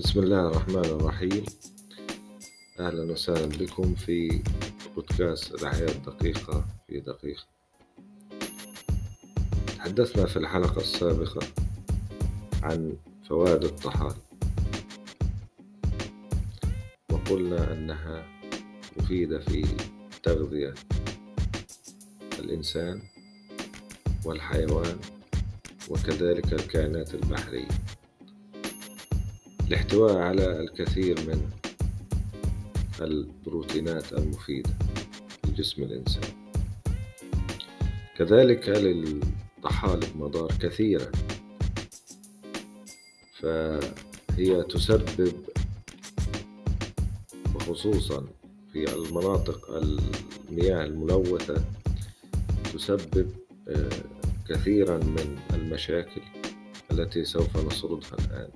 بسم الله الرحمن الرحيم. أهلا وسهلا بكم في بودكاست الحياة الدقيقة في دقيقة. تحدثنا في الحلقة السابقة عن فوائد الطحال. وقلنا أنها مفيدة في تغذية الإنسان والحيوان وكذلك الكائنات البحرية. الاحتواء على الكثير من البروتينات المفيدة لجسم الإنسان. كذلك للطحالب مضار كثيرة. فهي تسبب وخصوصا في المناطق المياه الملوثة تسبب آه، كثيرا من المشاكل التي سوف نسردها الآن.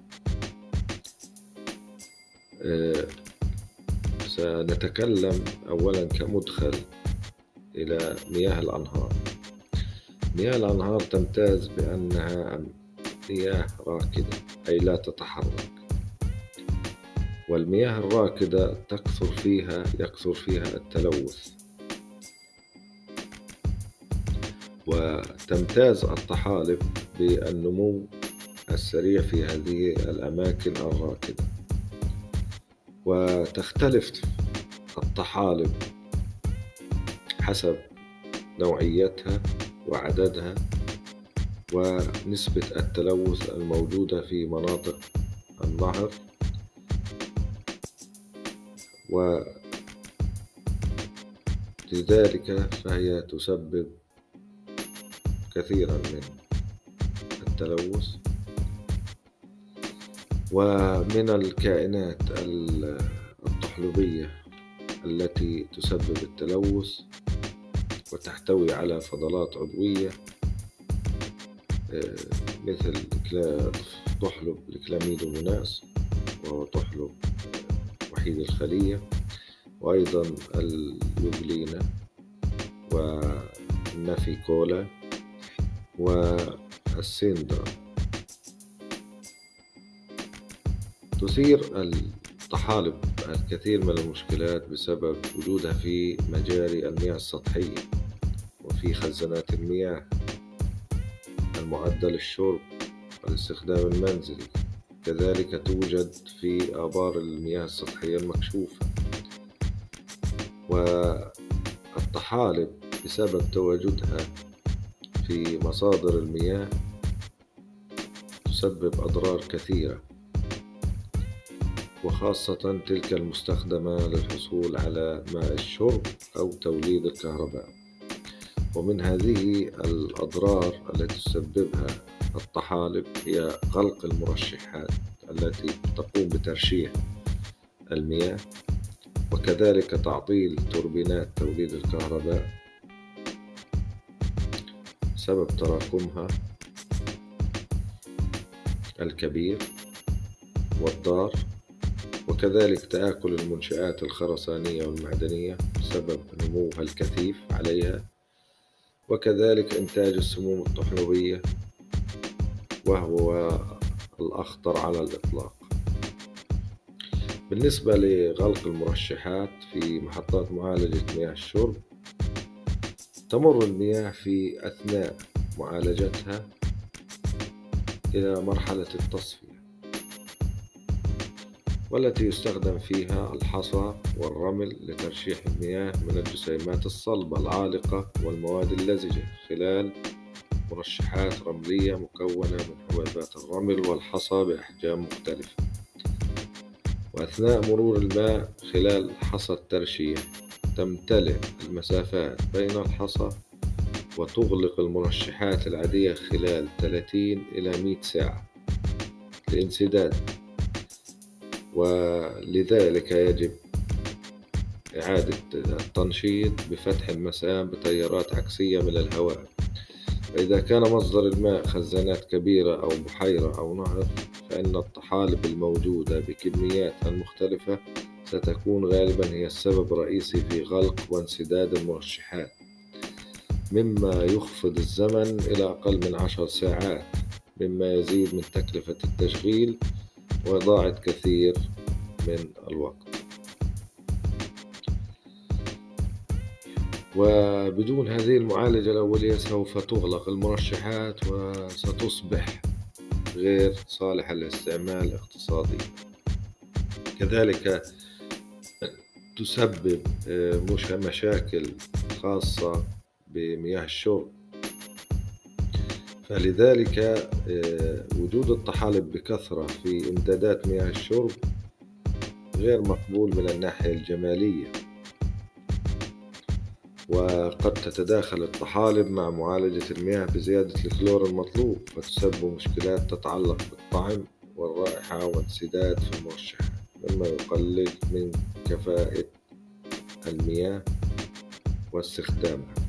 سنتكلم أولا كمدخل إلى مياه الأنهار. مياه الأنهار تمتاز بأنها مياه راكدة أي لا تتحرك. والمياه الراكدة تكثر فيها يكثر فيها التلوث. وتمتاز الطحالب بالنمو السريع في هذه الأماكن الراكدة. وتختلف الطحالب حسب نوعيتها وعددها ونسبة التلوث الموجودة في مناطق النهر ولذلك فهي تسبب كثيرا من التلوث. ومن الكائنات الطحلبية التي تسبب التلوث وتحتوي على فضلات عضوية آه، مثل طحلب الكلاميدوموناس وهو طحلب وحيد الخلية وأيضا اليوبلينا والنافيكولا والسيندرا. تثير الطحالب الكثير من المشكلات بسبب وجودها في مجاري المياه السطحية وفي خزانات المياه المعدة للشرب والاستخدام المنزلي. كذلك توجد في آبار المياه السطحية المكشوفة. والطحالب بسبب تواجدها في مصادر المياه تسبب أضرار كثيرة. وخاصة تلك المستخدمة للحصول على ماء الشرب أو توليد الكهرباء. ومن هذه الأضرار التي تسببها الطحالب هي غلق المرشحات التي تقوم بترشيح المياه وكذلك تعطيل توربينات توليد الكهرباء سبب تراكمها الكبير والضار وكذلك تآكل المنشآت الخرسانية والمعدنية بسبب نموها الكثيف عليها وكذلك إنتاج السموم الطحلبية وهو الأخطر على الإطلاق. بالنسبة لغلق المرشحات في محطات معالجة مياه الشرب تمر المياه في أثناء معالجتها إلى مرحلة التصفية. والتي يستخدم فيها الحصى والرمل لترشيح المياه من الجسيمات الصلبة العالقة والمواد اللزجة خلال مرشحات رملية مكونة من حبيبات الرمل والحصى بأحجام مختلفة وأثناء مرور الماء خلال حصى الترشيح تمتلئ المسافات بين الحصى وتغلق المرشحات العادية خلال 30 إلى 100 ساعة لانسداد ولذلك يجب إعادة التنشيط بفتح المسام بتيارات عكسية من الهواء. فإذا كان مصدر الماء خزانات كبيرة أو بحيرة أو نهر فإن الطحالب الموجودة بكمياتها المختلفة ستكون غالبا هي السبب الرئيسي في غلق وانسداد المرشحات مما يخفض الزمن إلى أقل من عشر ساعات مما يزيد من تكلفة التشغيل وضاعت كثير من الوقت. وبدون هذه المعالجة الأولية سوف تغلق المرشحات وستصبح غير صالحة للاستعمال اقتصاديا كذلك تسبب آه، مشاكل خاصة بمياه الشرب. فلذلك آه، وجود الطحالب بكثرة في إمدادات مياه الشرب غير مقبول من الناحية الجمالية. وقد تتداخل الطحالب مع معالجة المياه بزيادة الكلور المطلوب وتسبب مشكلات تتعلق بالطعم والرائحة وانسداد في المرشحات مما يقلل من كفاءة المياه واستخدامها.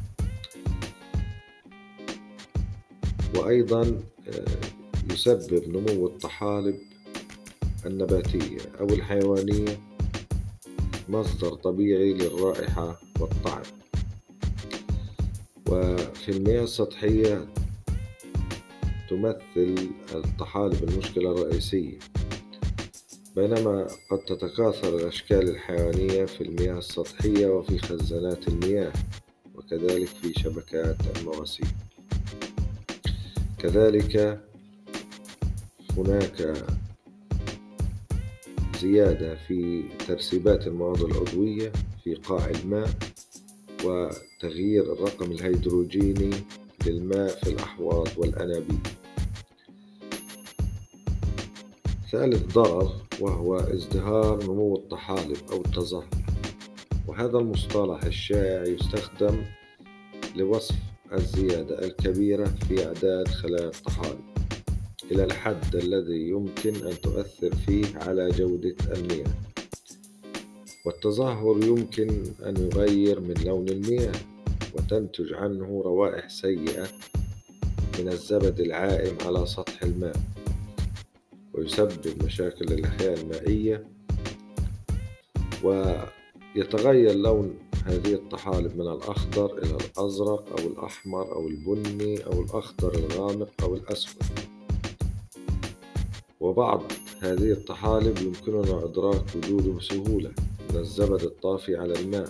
وأيضا آه، يسبب نمو الطحالب النباتية أو الحيوانية مصدر طبيعي للرائحة والطعم. وفي المياه السطحية تمثل الطحالب المشكلة الرئيسية بينما قد تتكاثر الأشكال الحيوانية في المياه السطحية وفي خزانات المياه وكذلك في شبكات المواسير. كذلك هناك زيادة في ترسيبات المواد العضوية في قاع الماء وتغيير الرقم الهيدروجيني للماء في الأحواض والأنابيب. ثالث ضرر وهو ازدهار نمو الطحالب أو التزهر وهذا المصطلح الشائع يستخدم لوصف الزيادة الكبيرة في أعداد خلايا الطحالب إلى الحد الذي يمكن أن تؤثر فيه على جودة المياه. والتظاهر يمكن أن يغير من لون المياه وتنتج عنه روائح سيئة من الزبد العائم على سطح الماء. ويسبب مشاكل للأحياء المائية ويتغير لون هذه الطحالب من الأخضر إلى الأزرق أو الأحمر أو البني أو الأخضر الغامق أو الأسود. وبعض هذه الطحالب يمكننا إدراك وجوده بسهولة من الزبد الطافي على الماء.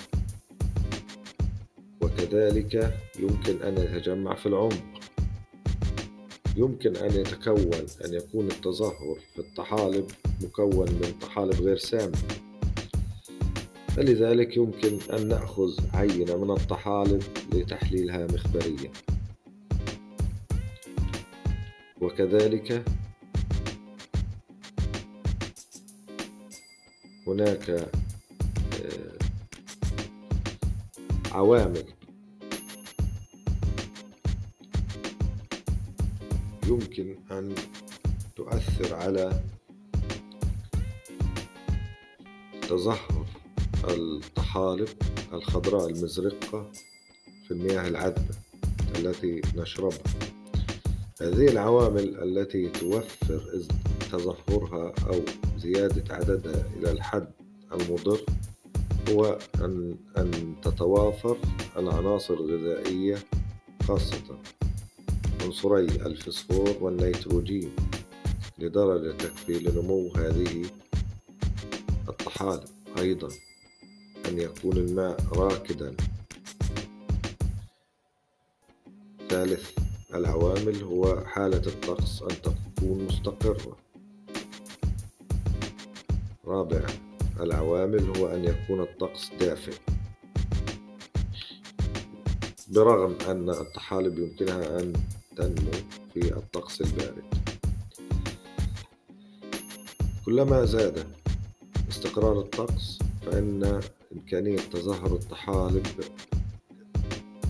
وكذلك يمكن أن يتجمع في العمق. يمكن أن يتكون أن يكون التظاهر في الطحالب مكون من طحالب غير سامة فلذلك يمكن أن نأخذ عينة من الطحالب لتحليلها مخبريا. وكذلك هناك آه، عوامل يمكن أن تؤثر على تظهر الطحالب الخضراء المزرقة في المياه العذبة التي نشربها. هذه العوامل التي توفر تظهرها أو زيادة عددها إلى الحد المضر هو أن أن تتوافر العناصر الغذائية خاصة عنصري الفسفور والنيتروجين لدرجة تكفي لنمو هذه الطحالب أيضا. أن يكون الماء راكدا. ثالث العوامل هو حالة الطقس أن تكون مستقرة. رابعا العوامل هو أن يكون الطقس دافئ. برغم أن الطحالب يمكنها أن تنمو في الطقس البارد. كلما زاد استقرار الطقس فإن إمكانية تظاهر الطحالب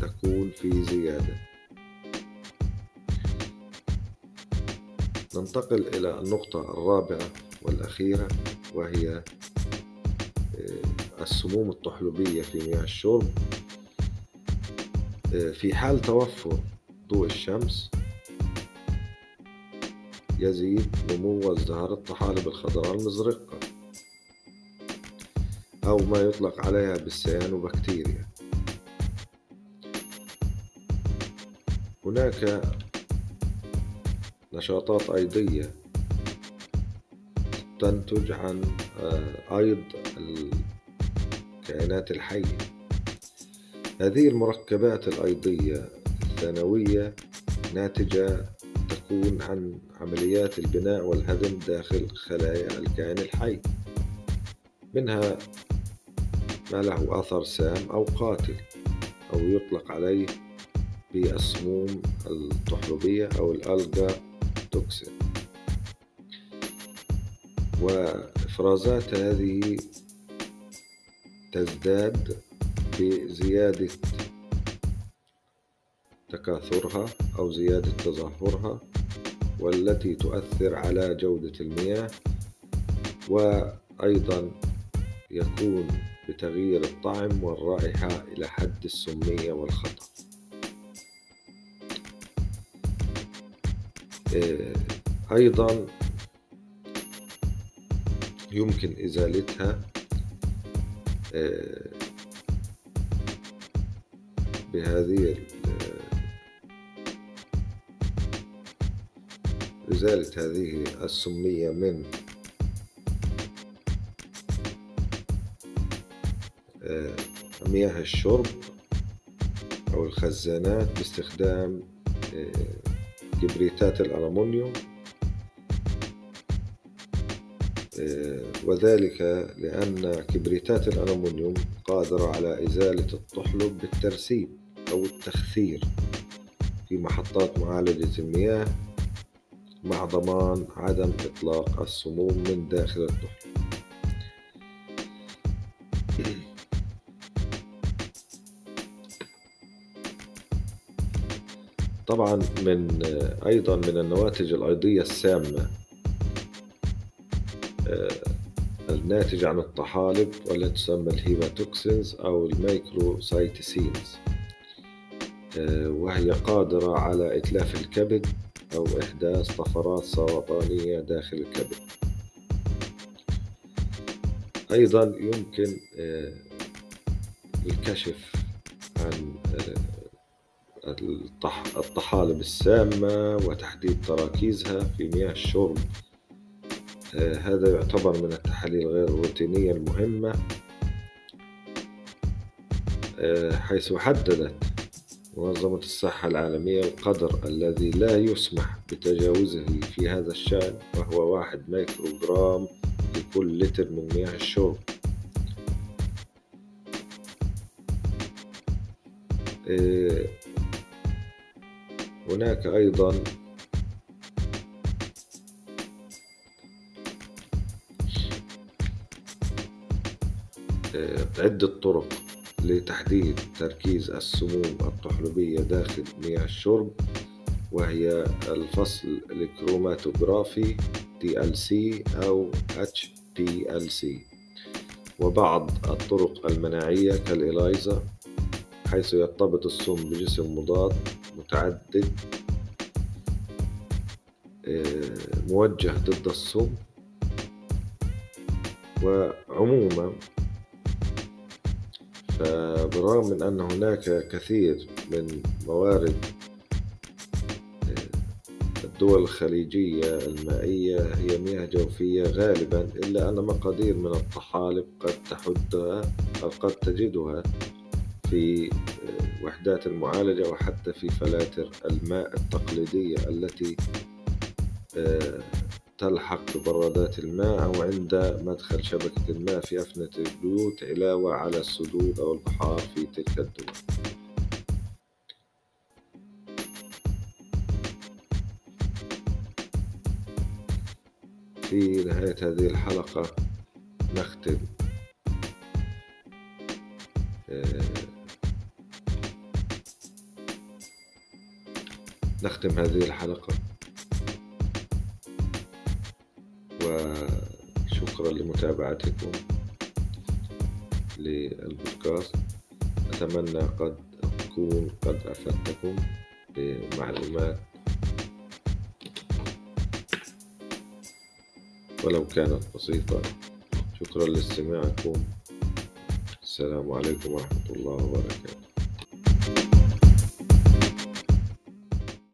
تكون في زيادة. ننتقل إلى النقطة الرابعة والأخيرة وهي آه، السموم الطحلبية في مياه الشرب. آه، في حال توفر ضوء الشمس يزيد نمو وازدهار الطحالب الخضراء المزرقة. أو ما يطلق عليها بالسيانوبكتيريا هناك نشاطات أيضية تنتج عن آه، أيض الكائنات الحية. هذه المركبات الأيضية الثانوية ناتجة تكون عن عمليات البناء والهدم داخل خلايا الكائن الحي. منها ما له أثر سام أو قاتل أو يطلق عليه بالسموم الطحلبية أو الألجا توكسين وإفرازات هذه تزداد بزيادة تكاثرها أو زيادة تظاهرها والتي تؤثر على جودة المياه وأيضا يكون بتغيير الطعم والرائحة إلى حد السمية والخطر. آه، أيضا يمكن إزالتها آه، بهذه إزالة هذه السمية من مياه الشرب أو الخزانات باستخدام آه، كبريتات الألمنيوم آه، وذلك لأن كبريتات الألمنيوم قادرة على إزالة الطحلب بالترسيب أو التخثير في محطات معالجة المياه مع ضمان عدم إطلاق السموم من داخل الطحلب. طبعا من أيضا من النواتج الأيضية السامة آه، الناتجة عن الطحالب والتي تسمى ال hepatotoxins أو ال microcystins آه، وهي قادرة على إتلاف الكبد أو إحداث طفرات سرطانية داخل الكبد. أيضا يمكن آه، الكشف عن الطحالب السامة وتحديد تراكيزها في مياه الشرب. آه، هذا يعتبر من التحاليل غير الروتينية المهمة آه، حيث حددت منظمة الصحة العالمية القدر الذي لا يسمح بتجاوزه في هذا الشأن وهو واحد ميكروغرام لكل لتر من مياه الشرب. آه، هناك أيضا عدة طرق لتحديد تركيز السموم الطحلبية داخل مياه الشرب وهي الفصل الكروماتوغرافي TLC أو HPLC وبعض الطرق المناعية كالإلايزا حيث يرتبط السم بجسم مضاد متعدد آه، موجه ضد السم وعموما فبالرغم من أن هناك كثير من موارد آه، الدول الخليجية المائية هي مياه جوفية غالبا إلا أن مقادير من الطحالب قد تحدها أو قد تجدها في وحدات المعالجة وحتى في فلاتر الماء التقليدية التي آه، تلحق ببرادات الماء أو عند مدخل شبكة الماء في أفنة البيوت علاوة على السدود أو البحار في تلك الدول. في نهاية هذه الحلقة نختم. نختم هذه الحلقة. وشكرا لمتابعتكم للبودكاست. أتمنى قد أكون قد أفدتكم بمعلومات. ولو كانت بسيطة. شكرا لاستماعكم. السلام عليكم ورحمة الله وبركاته.